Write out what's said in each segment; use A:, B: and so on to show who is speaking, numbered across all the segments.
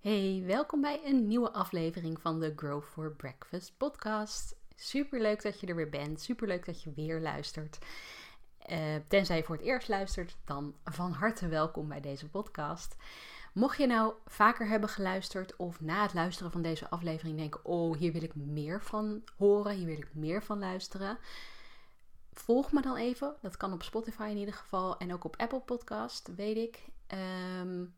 A: Hey, welkom bij een nieuwe aflevering van de Grow for Breakfast podcast. Super leuk dat je er weer bent. Super leuk dat je weer luistert. Uh, tenzij je voor het eerst luistert, dan van harte welkom bij deze podcast. Mocht je nou vaker hebben geluisterd of na het luisteren van deze aflevering denken: Oh, hier wil ik meer van horen, hier wil ik meer van luisteren. Volg me dan even. Dat kan op Spotify in ieder geval en ook op Apple Podcast, weet ik. Um,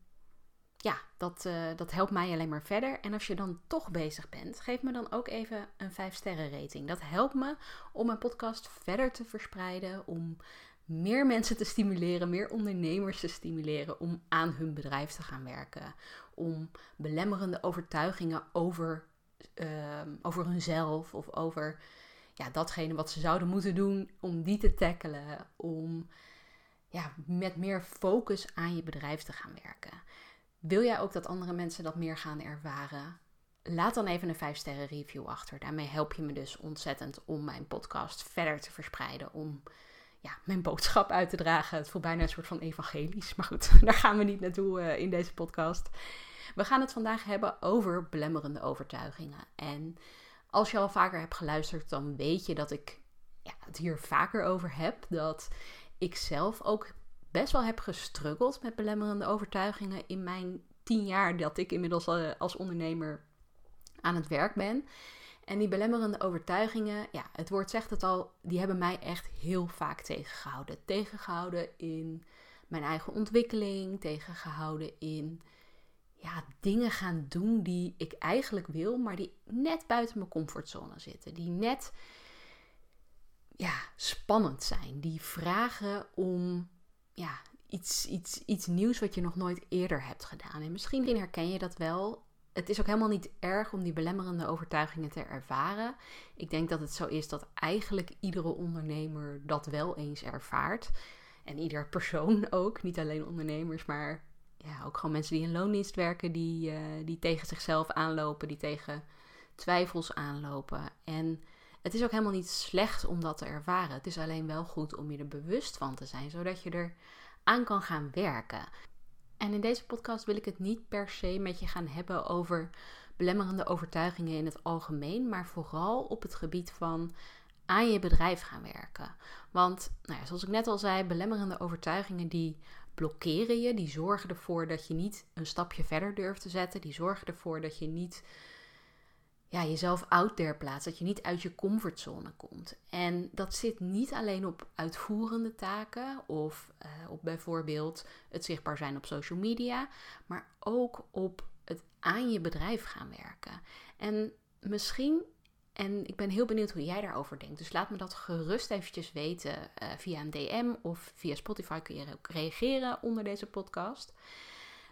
A: ja, dat, uh, dat helpt mij alleen maar verder. En als je dan toch bezig bent, geef me dan ook even een 5 sterren rating. Dat helpt me om mijn podcast verder te verspreiden, om meer mensen te stimuleren, meer ondernemers te stimuleren om aan hun bedrijf te gaan werken. Om belemmerende overtuigingen over, uh, over hunzelf of over ja, datgene wat ze zouden moeten doen, om die te tackelen. Om ja, met meer focus aan je bedrijf te gaan werken. Wil jij ook dat andere mensen dat meer gaan ervaren? Laat dan even een 5 sterren review achter. Daarmee help je me dus ontzettend om mijn podcast verder te verspreiden. Om ja, mijn boodschap uit te dragen. Het voelt bijna een soort van evangelisch. Maar goed, daar gaan we niet naartoe uh, in deze podcast. We gaan het vandaag hebben over belemmerende overtuigingen. En als je al vaker hebt geluisterd, dan weet je dat ik ja, het hier vaker over heb. Dat ik zelf ook best wel heb gestruggeld met belemmerende overtuigingen in mijn tien jaar dat ik inmiddels uh, als ondernemer aan het werk ben. En die belemmerende overtuigingen, ja, het woord zegt het al, die hebben mij echt heel vaak tegengehouden. Tegengehouden in mijn eigen ontwikkeling, tegengehouden in ja, dingen gaan doen die ik eigenlijk wil, maar die net buiten mijn comfortzone zitten. Die net ja, spannend zijn. Die vragen om ja, iets, iets, iets nieuws wat je nog nooit eerder hebt gedaan. En misschien herken je dat wel. Het is ook helemaal niet erg om die belemmerende overtuigingen te ervaren. Ik denk dat het zo is dat eigenlijk iedere ondernemer dat wel eens ervaart. En ieder persoon ook. Niet alleen ondernemers, maar ja, ook gewoon mensen die in loondienst werken, die, uh, die tegen zichzelf aanlopen, die tegen twijfels aanlopen. En het is ook helemaal niet slecht om dat te ervaren. Het is alleen wel goed om je er bewust van te zijn, zodat je er aan kan gaan werken. En in deze podcast wil ik het niet per se met je gaan hebben over belemmerende overtuigingen in het algemeen, maar vooral op het gebied van aan je bedrijf gaan werken. Want, nou ja, zoals ik net al zei, belemmerende overtuigingen die blokkeren je, die zorgen ervoor dat je niet een stapje verder durft te zetten, die zorgen ervoor dat je niet ja, jezelf out there plaatst, dat je niet uit je comfortzone komt. En dat zit niet alleen op uitvoerende taken of uh, op bijvoorbeeld het zichtbaar zijn op social media, maar ook op het aan je bedrijf gaan werken. En misschien, en ik ben heel benieuwd hoe jij daarover denkt, dus laat me dat gerust eventjes weten uh, via een DM of via Spotify kun je ook reageren onder deze podcast.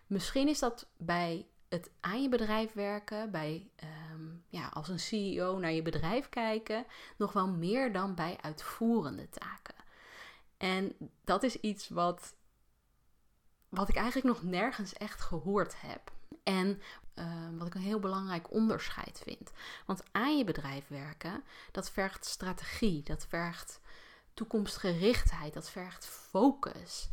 A: Misschien is dat bij het aan je bedrijf werken, bij um, ja, als een CEO naar je bedrijf kijken, nog wel meer dan bij uitvoerende taken. En dat is iets wat, wat ik eigenlijk nog nergens echt gehoord heb. En uh, wat ik een heel belangrijk onderscheid vind. Want aan je bedrijf werken, dat vergt strategie, dat vergt toekomstgerichtheid, dat vergt focus.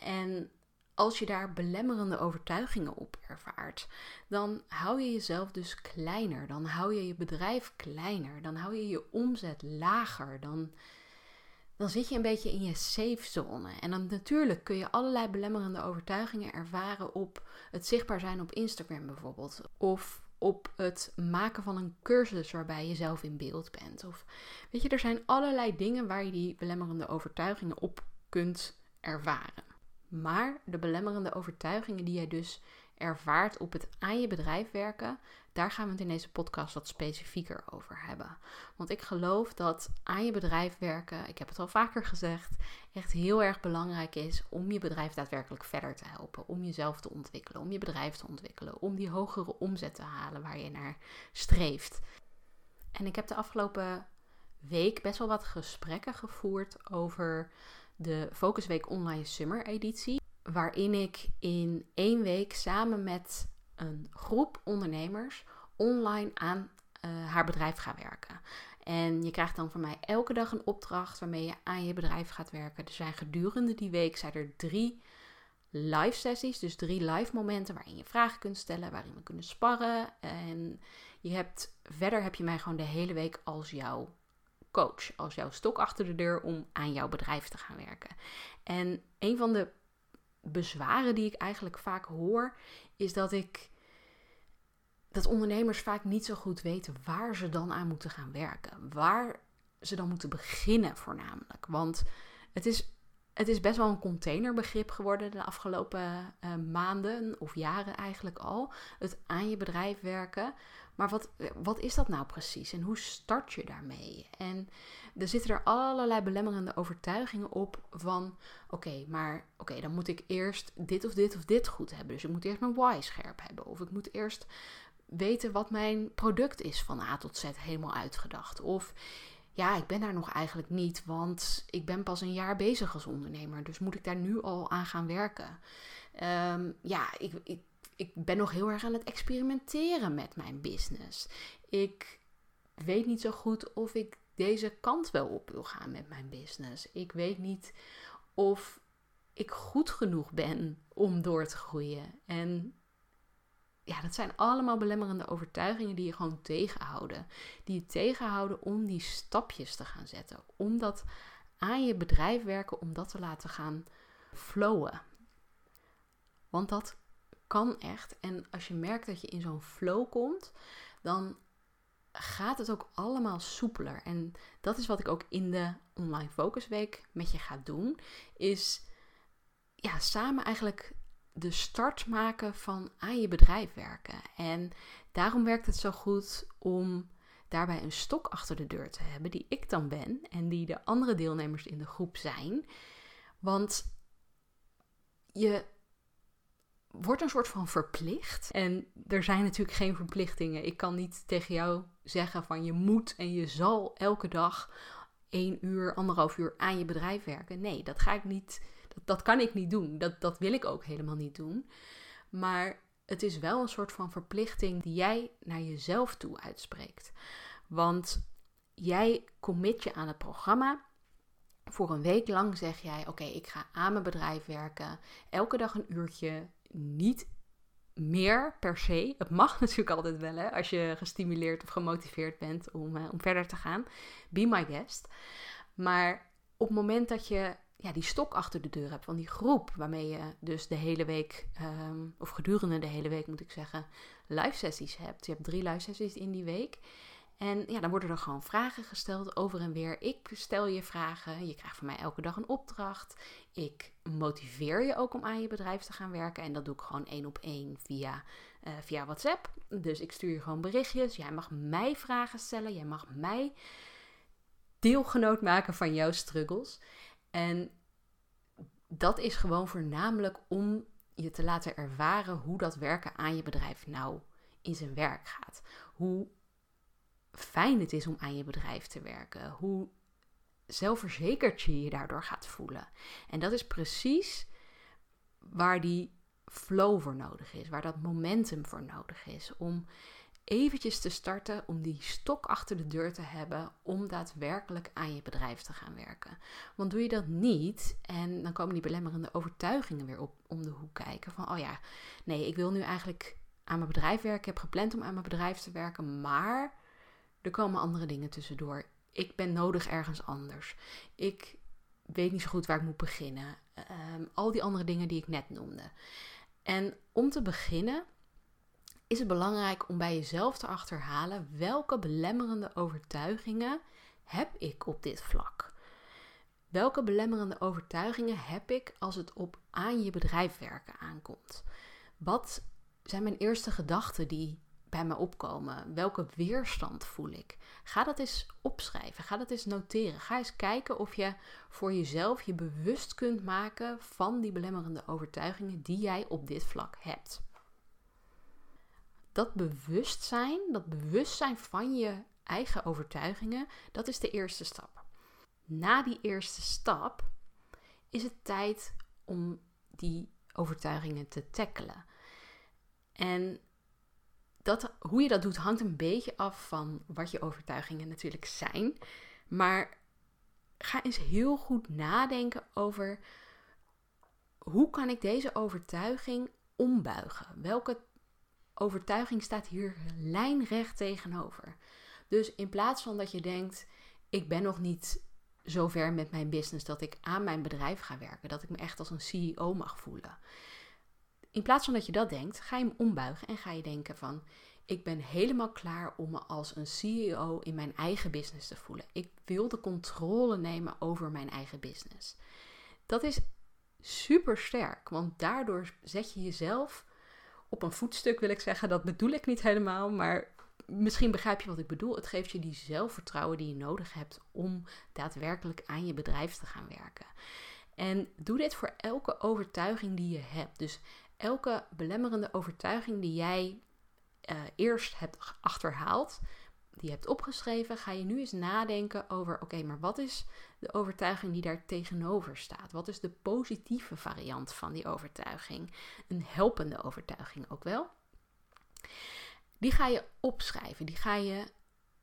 A: En als je daar belemmerende overtuigingen op ervaart, dan hou je jezelf dus kleiner. Dan hou je je bedrijf kleiner. Dan hou je je omzet lager. Dan, dan zit je een beetje in je safe zone. En dan natuurlijk kun je allerlei belemmerende overtuigingen ervaren op het zichtbaar zijn op Instagram bijvoorbeeld. Of op het maken van een cursus waarbij je zelf in beeld bent. Of weet je, er zijn allerlei dingen waar je die belemmerende overtuigingen op kunt ervaren. Maar de belemmerende overtuigingen die jij dus ervaart op het aan je bedrijf werken, daar gaan we het in deze podcast wat specifieker over hebben. Want ik geloof dat aan je bedrijf werken, ik heb het al vaker gezegd, echt heel erg belangrijk is om je bedrijf daadwerkelijk verder te helpen. Om jezelf te ontwikkelen, om je bedrijf te ontwikkelen, om die hogere omzet te halen waar je naar streeft. En ik heb de afgelopen week best wel wat gesprekken gevoerd over de Focusweek Online Summer Editie. Waarin ik in één week samen met een groep ondernemers online aan uh, haar bedrijf ga werken. En je krijgt dan van mij elke dag een opdracht waarmee je aan je bedrijf gaat werken. Er zijn gedurende die week zijn er drie live sessies, dus drie live momenten waarin je vragen kunt stellen, waarin we kunnen sparren. En je hebt, verder heb je mij gewoon de hele week als jouw coach, als jouw stok achter de deur om aan jouw bedrijf te gaan werken. En een van de bezwaren die ik eigenlijk vaak hoor, is dat ik dat ondernemers vaak niet zo goed weten waar ze dan aan moeten gaan werken. Waar ze dan moeten beginnen voornamelijk. Want het is, het is best wel een containerbegrip geworden de afgelopen uh, maanden of jaren eigenlijk al. Het aan je bedrijf werken. Maar wat, wat is dat nou precies en hoe start je daarmee? En er zitten er allerlei belemmerende overtuigingen op van... oké, maar oké, dan moet ik eerst dit of dit of dit goed hebben. Dus ik moet eerst mijn why scherp hebben. Of ik moet eerst weten wat mijn product is van A tot Z helemaal uitgedacht. Of ja, ik ben daar nog eigenlijk niet, want ik ben pas een jaar bezig als ondernemer. Dus moet ik daar nu al aan gaan werken? Ehm, ja, ik, ik, ik ben nog heel erg aan het experimenteren met mijn business. Ik weet niet zo goed of ik deze kant wel op wil gaan met mijn business. Ik weet niet of ik goed genoeg ben om door te groeien. En ja, dat zijn allemaal belemmerende overtuigingen die je gewoon tegenhouden. Die je tegenhouden om die stapjes te gaan zetten. Om dat aan je bedrijf werken, om dat te laten gaan flowen. Want dat kan echt. En als je merkt dat je in zo'n flow komt, dan gaat het ook allemaal soepeler. En dat is wat ik ook in de Online Focus Week met je ga doen. Is ja, samen eigenlijk de start maken van aan je bedrijf werken. En daarom werkt het zo goed om daarbij een stok achter de deur te hebben, die ik dan ben en die de andere deelnemers in de groep zijn. Want je wordt een soort van verplicht. En er zijn natuurlijk geen verplichtingen. Ik kan niet tegen jou zeggen van je moet en je zal elke dag één uur, anderhalf uur aan je bedrijf werken. Nee, dat ga ik niet dat, dat kan ik niet doen. Dat, dat wil ik ook helemaal niet doen. Maar het is wel een soort van verplichting die jij naar jezelf toe uitspreekt. Want jij commit je aan het programma. Voor een week lang zeg jij: Oké, ik ga aan mijn bedrijf werken. Elke dag een uurtje. Niet meer per se. Het mag natuurlijk altijd wel, hè, als je gestimuleerd of gemotiveerd bent om, uh, om verder te gaan. Be my guest. Maar op het moment dat je ja, die stok achter de deur hebt van die groep waarmee je dus de hele week, ehm, of gedurende de hele week moet ik zeggen, live sessies hebt. Je hebt drie live sessies in die week. En ja, dan worden er gewoon vragen gesteld over en weer. Ik stel je vragen. Je krijgt van mij elke dag een opdracht. Ik motiveer je ook om aan je bedrijf te gaan werken. En dat doe ik gewoon één op één via, uh, via WhatsApp. Dus ik stuur je gewoon berichtjes. Jij mag mij vragen stellen. Jij mag mij deelgenoot maken van jouw struggles. En dat is gewoon voornamelijk om je te laten ervaren hoe dat werken aan je bedrijf nou in zijn werk gaat. Hoe fijn het is om aan je bedrijf te werken. Hoe zelfverzekerd je je daardoor gaat voelen. En dat is precies waar die flow voor nodig is, waar dat momentum voor nodig is. Om eventjes te starten om die stok achter de deur te hebben om daadwerkelijk aan je bedrijf te gaan werken. Want doe je dat niet en dan komen die belemmerende overtuigingen weer op om de hoek kijken van oh ja, nee, ik wil nu eigenlijk aan mijn bedrijf werken, ik heb gepland om aan mijn bedrijf te werken, maar er komen andere dingen tussendoor. Ik ben nodig ergens anders. Ik weet niet zo goed waar ik moet beginnen. Ehm, al die andere dingen die ik net noemde. En om te beginnen is het belangrijk om bij jezelf te achterhalen welke belemmerende overtuigingen heb ik op dit vlak. Welke belemmerende overtuigingen heb ik als het op aan je bedrijf werken aankomt? Wat zijn mijn eerste gedachten die bij me opkomen? Welke weerstand voel ik? Ga dat eens opschrijven. Ga dat eens noteren. Ga eens kijken of je voor jezelf je bewust kunt maken van die belemmerende overtuigingen die jij op dit vlak hebt dat bewustzijn, dat bewustzijn van je eigen overtuigingen, dat is de eerste stap. Na die eerste stap is het tijd om die overtuigingen te tackelen. En dat, hoe je dat doet hangt een beetje af van wat je overtuigingen natuurlijk zijn. Maar ga eens heel goed nadenken over hoe kan ik deze overtuiging ombuigen? Welke overtuiging staat hier lijnrecht tegenover? Dus in plaats van dat je denkt, ik ben nog niet zo ver met mijn business dat ik aan mijn bedrijf ga werken, dat ik me echt als een CEO mag voelen. In plaats van dat je dat denkt, ga je hem ombuigen en ga je denken van, ik ben helemaal klaar om me als een CEO in mijn eigen business te voelen. Ik wil de controle nemen over mijn eigen business. Dat is super sterk, want daardoor zet je jezelf op een voetstuk, wil ik zeggen. Dat bedoel ik niet helemaal, maar misschien begrijp je wat ik bedoel. Het geeft je die zelfvertrouwen die je nodig hebt om daadwerkelijk aan je bedrijf te gaan werken. En doe dit voor elke overtuiging die je hebt. Dus elke belemmerende overtuiging die jij uh, eerst hebt achterhaald, die je hebt opgeschreven, ga je nu eens nadenken over: oké, maar wat is de overtuiging die daar tegenover staat? Wat is de positieve variant van die overtuiging? Een helpende overtuiging ook wel. Die ga je opschrijven. Die ga je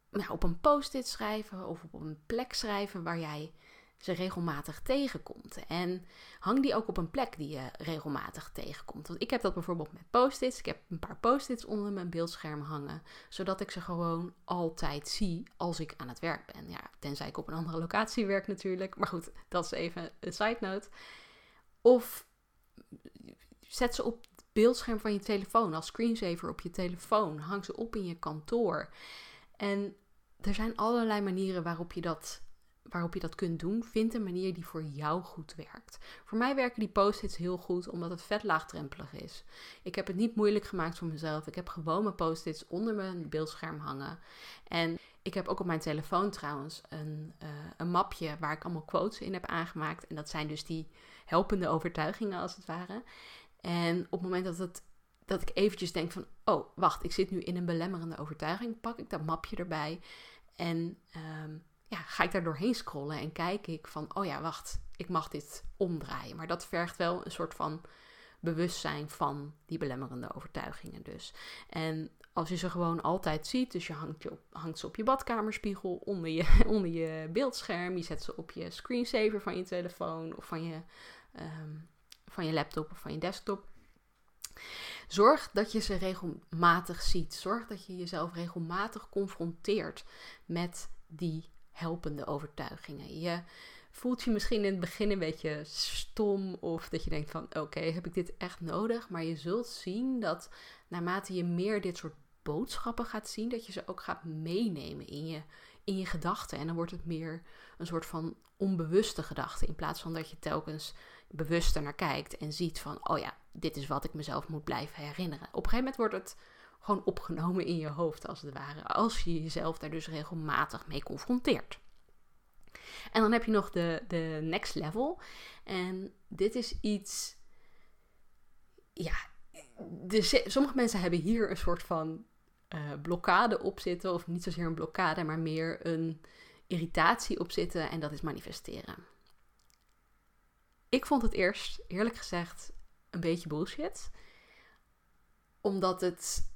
A: nou, op een post-it schrijven of op een plek schrijven waar jij ze regelmatig tegenkomt. En hang die ook op een plek die je regelmatig tegenkomt. Want ik heb dat bijvoorbeeld met post-its. Ik heb een paar post-its onder mijn beeldscherm hangen, zodat ik ze gewoon altijd zie als ik aan het werk ben. Ja, tenzij ik op een andere locatie werk natuurlijk. Maar goed, dat is even een side note. Of zet ze op het beeldscherm van je telefoon als screensaver op je telefoon. Hang ze op in je kantoor. En er zijn allerlei manieren waarop je dat waarop je dat kunt doen, vind een manier die voor jou goed werkt. Voor mij werken die post-its heel goed omdat het vet laagdrempelig is. Ik heb het niet moeilijk gemaakt voor mezelf. Ik heb gewoon mijn post-its onder mijn beeldscherm hangen. En ik heb ook op mijn telefoon trouwens een, uh, een mapje waar ik allemaal quotes in heb aangemaakt. En dat zijn dus die helpende overtuigingen als het ware. En op het moment dat, ik eventjes denk van, oh wacht, ik zit nu in een belemmerende overtuiging, pak ik dat mapje erbij. En um, ja, ga ik daar doorheen scrollen en kijk ik van, oh ja, wacht, ik mag dit omdraaien. Maar dat vergt wel een soort van bewustzijn van die belemmerende overtuigingen dus. En als je ze gewoon altijd ziet, dus je hangt, je hangt ze op je badkamerspiegel, onder je, onder je beeldscherm, je zet ze op je screensaver van je telefoon of van je, ehm, van je laptop of van je desktop. Zorg dat je ze regelmatig ziet. Zorg dat je jezelf regelmatig confronteert met die helpende overtuigingen. Je voelt je misschien in het begin een beetje stom of dat je denkt van oké, heb ik dit echt nodig? Maar je zult zien dat naarmate je meer dit soort boodschappen gaat zien, dat je ze ook gaat meenemen in je, in je gedachten. En dan wordt het meer een soort van onbewuste gedachte in plaats van dat je telkens bewuster naar kijkt en ziet van oh ja, dit is wat ik mezelf moet blijven herinneren. Op een gegeven moment wordt het gewoon opgenomen in je hoofd, als het ware. Als je jezelf daar dus regelmatig mee confronteert. En dan heb je nog de, de next level. En dit is iets. Ja, de, sommige mensen hebben hier een soort van uh, blokkade op zitten. Of niet zozeer een blokkade, maar meer een irritatie op zitten. En dat is manifesteren. Ik vond het eerst, eerlijk gezegd, een beetje bullshit. Omdat het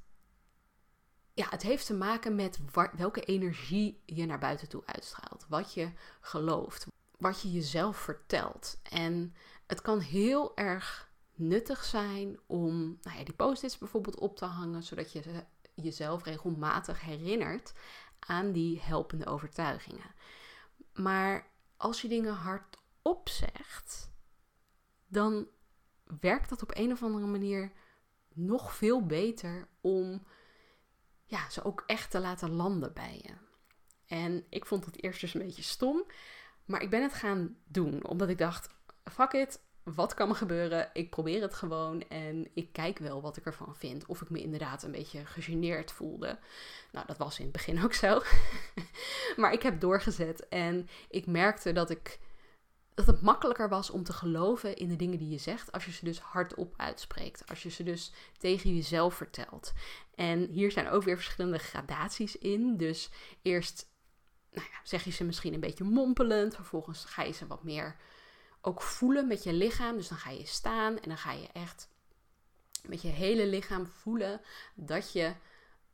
A: ja, het heeft te maken met welke energie je naar buiten toe uitstraalt. Wat je gelooft. Wat je jezelf vertelt. En het kan heel erg nuttig zijn om nou ja, die post-its bijvoorbeeld op te hangen. Zodat je jezelf regelmatig herinnert aan die helpende overtuigingen. Maar als je dingen hardop zegt, dan werkt dat op een of andere manier nog veel beter om ja, ze ook echt te laten landen bij je. En ik vond het eerst dus een beetje stom. Maar ik ben het gaan doen. Omdat ik dacht, fuck it, wat kan me gebeuren? Ik probeer het gewoon en ik kijk wel wat ik ervan vind. Of ik me inderdaad een beetje gegeneerd voelde. Nou, dat was in het begin ook zo. maar ik heb doorgezet en ik merkte dat ik dat het makkelijker was om te geloven in de dingen die je zegt, als je ze dus hardop uitspreekt. Als je ze dus tegen jezelf vertelt. En hier zijn ook weer verschillende gradaties in. Dus eerst nou ja, zeg je ze misschien een beetje mompelend. Vervolgens ga je ze wat meer ook voelen met je lichaam. Dus dan ga je staan en dan ga je echt met je hele lichaam voelen dat je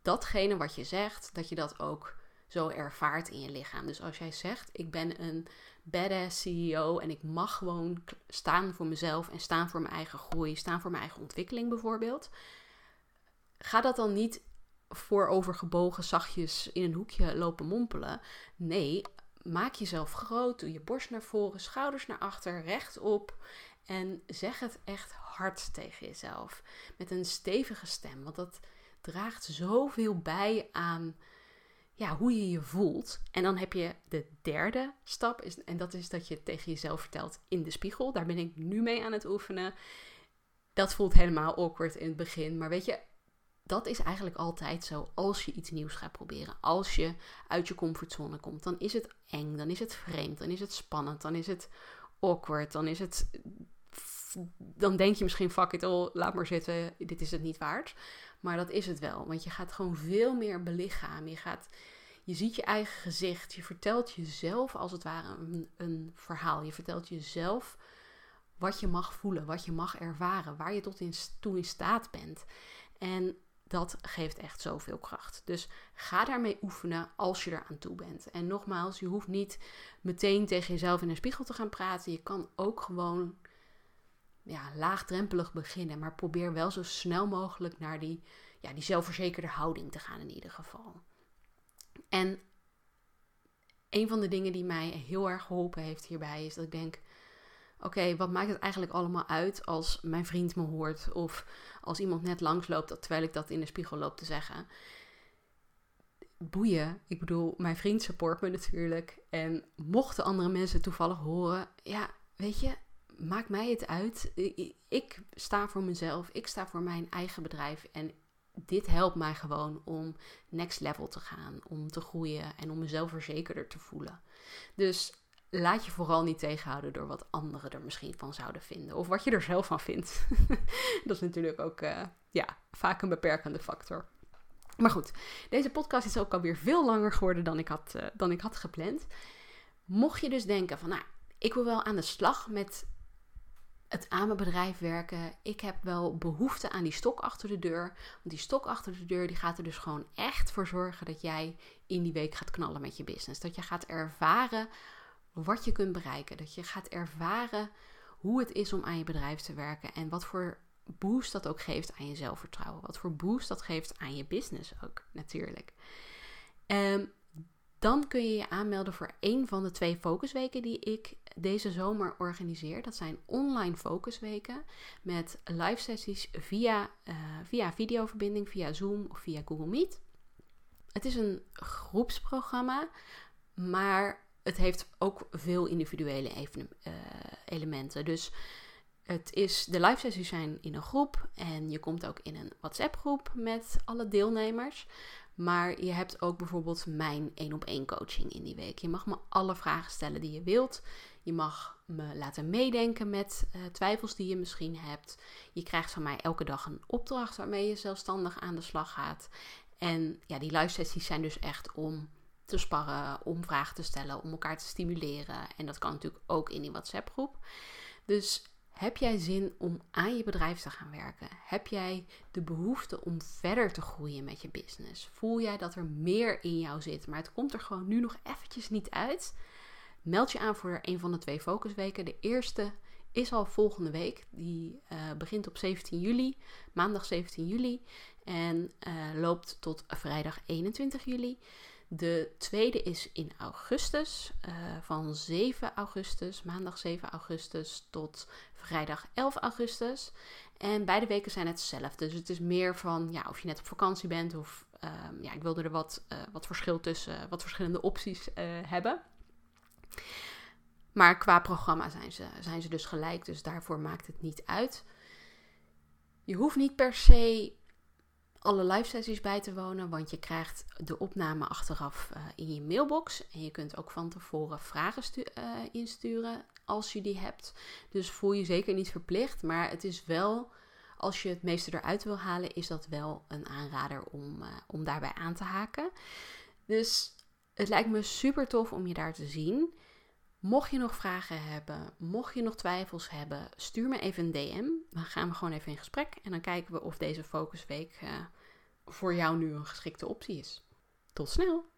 A: datgene wat je zegt, dat je dat ook zo ervaart in je lichaam. Dus als jij zegt, ik ben een badass CEO en ik mag gewoon staan voor mezelf en staan voor mijn eigen groei, staan voor mijn eigen ontwikkeling bijvoorbeeld. Ga dat dan niet voorovergebogen zachtjes in een hoekje lopen mompelen. Nee, maak jezelf groot, doe je borst naar voren, schouders naar achter, rechtop en zeg het echt hard tegen jezelf. Met een stevige stem, want dat draagt zoveel bij aan ja, hoe je je voelt. En dan heb je de derde stap, is, en dat is dat je tegen jezelf vertelt in de spiegel. Daar ben ik nu mee aan het oefenen. Dat voelt helemaal awkward in het begin. Maar weet je, dat is eigenlijk altijd zo als je iets nieuws gaat proberen. Als je uit je comfortzone komt, dan is het eng, dan is het vreemd, dan is het spannend, dan is het awkward, dan is het. Dan denk je misschien, fuck it all, laat maar zitten, dit is het niet waard. Maar dat is het wel, want je gaat gewoon veel meer belichamen. Je, gaat, je ziet je eigen gezicht, je vertelt jezelf als het ware een, een verhaal. Je vertelt jezelf wat je mag voelen, wat je mag ervaren, waar je tot in, toe in staat bent. En dat geeft echt zoveel kracht. Dus ga daarmee oefenen als je eraan toe bent. En nogmaals, je hoeft niet meteen tegen jezelf in een spiegel te gaan praten. Je kan ook gewoon ja, laagdrempelig beginnen. Maar probeer wel zo snel mogelijk naar die, ja, die zelfverzekerde houding te gaan in ieder geval. En een van de dingen die mij heel erg geholpen heeft hierbij is dat ik denk oké, wat maakt het eigenlijk allemaal uit als mijn vriend me hoort of als iemand net langsloopt terwijl ik dat in de spiegel loop te zeggen. Boeien. Ik bedoel, mijn vriend support me natuurlijk. En mochten andere mensen toevallig horen, ja, weet je, maakt mij het uit. Ik sta voor mezelf, ik sta voor mijn eigen bedrijf en dit helpt mij gewoon om next level te gaan, om te groeien en om mezelf verzekerder te voelen. Dus laat je vooral niet tegenhouden door wat anderen er misschien van zouden vinden. Of wat je er zelf van vindt. dat is natuurlijk ook uh, ja, vaak een beperkende factor. Maar goed, deze podcast is ook alweer veel langer geworden dan ik had, uh, dan ik had gepland. Mocht je dus denken van, nou, ik wil wel aan de slag met het aan mijn bedrijf werken. Ik heb wel behoefte aan die stok achter de deur. Want die stok achter de deur die gaat er dus gewoon echt voor zorgen dat jij in die week gaat knallen met je business. Dat je gaat ervaren wat je kunt bereiken. Dat je gaat ervaren hoe het is om aan je bedrijf te werken en wat voor boost dat ook geeft aan je zelfvertrouwen. Wat voor boost dat geeft aan je business ook, natuurlijk. Um, dan kun je je aanmelden voor een van de twee focusweken die ik deze zomer organiseer. Dat zijn online focusweken met live sessies via, uh, via videoverbinding, via Zoom of via Google Meet. Het is een groepsprogramma, maar het heeft ook veel individuele uh, elementen. Dus het is, de live sessies zijn in een groep en je komt ook in een WhatsApp groep met alle deelnemers. Maar je hebt ook bijvoorbeeld mijn één op één coaching in die week. Je mag me alle vragen stellen die je wilt. Je mag me laten meedenken met uh, twijfels die je misschien hebt. Je krijgt van mij elke dag een opdracht waarmee je zelfstandig aan de slag gaat. En ja, die live sessies zijn dus echt om te sparren, om vragen te stellen, om elkaar te stimuleren. En dat kan natuurlijk ook in die WhatsApp groep. Dus heb jij zin om aan je bedrijf te gaan werken? Heb jij de behoefte om verder te groeien met je business? Voel jij dat er meer in jou zit, maar het komt er gewoon nu nog eventjes niet uit? Meld je aan voor een van de twee focusweken. De eerste is al volgende week. Die uh, begint op 17 juli, maandag 17 juli. En uh, loopt tot vrijdag 21 juli. De tweede is in augustus, uh, van 7 augustus, maandag 7 augustus tot vrijdag 11 augustus. En beide weken zijn hetzelfde. Dus het is meer van ja, of je net op vakantie bent of um, ja, ik wilde er wat, uh, wat verschil tussen, wat verschillende opties uh, hebben. Maar qua programma zijn ze, zijn ze dus gelijk, dus daarvoor maakt het niet uit. Je hoeft niet per se alle live sessies bij te wonen, want je krijgt de opname achteraf uh, in je mailbox. En je kunt ook van tevoren vragen uh, insturen als je die hebt. Dus voel je zeker niet verplicht, maar het is wel, als je het meeste eruit wil halen, is dat wel een aanrader om, uh, om daarbij aan te haken. Dus het lijkt me super tof om je daar te zien. Mocht je nog vragen hebben, mocht je nog twijfels hebben, stuur me even een DM. Dan gaan we gewoon even in gesprek en dan kijken we of deze focusweek uh, voor jou nu een geschikte optie is. Tot snel!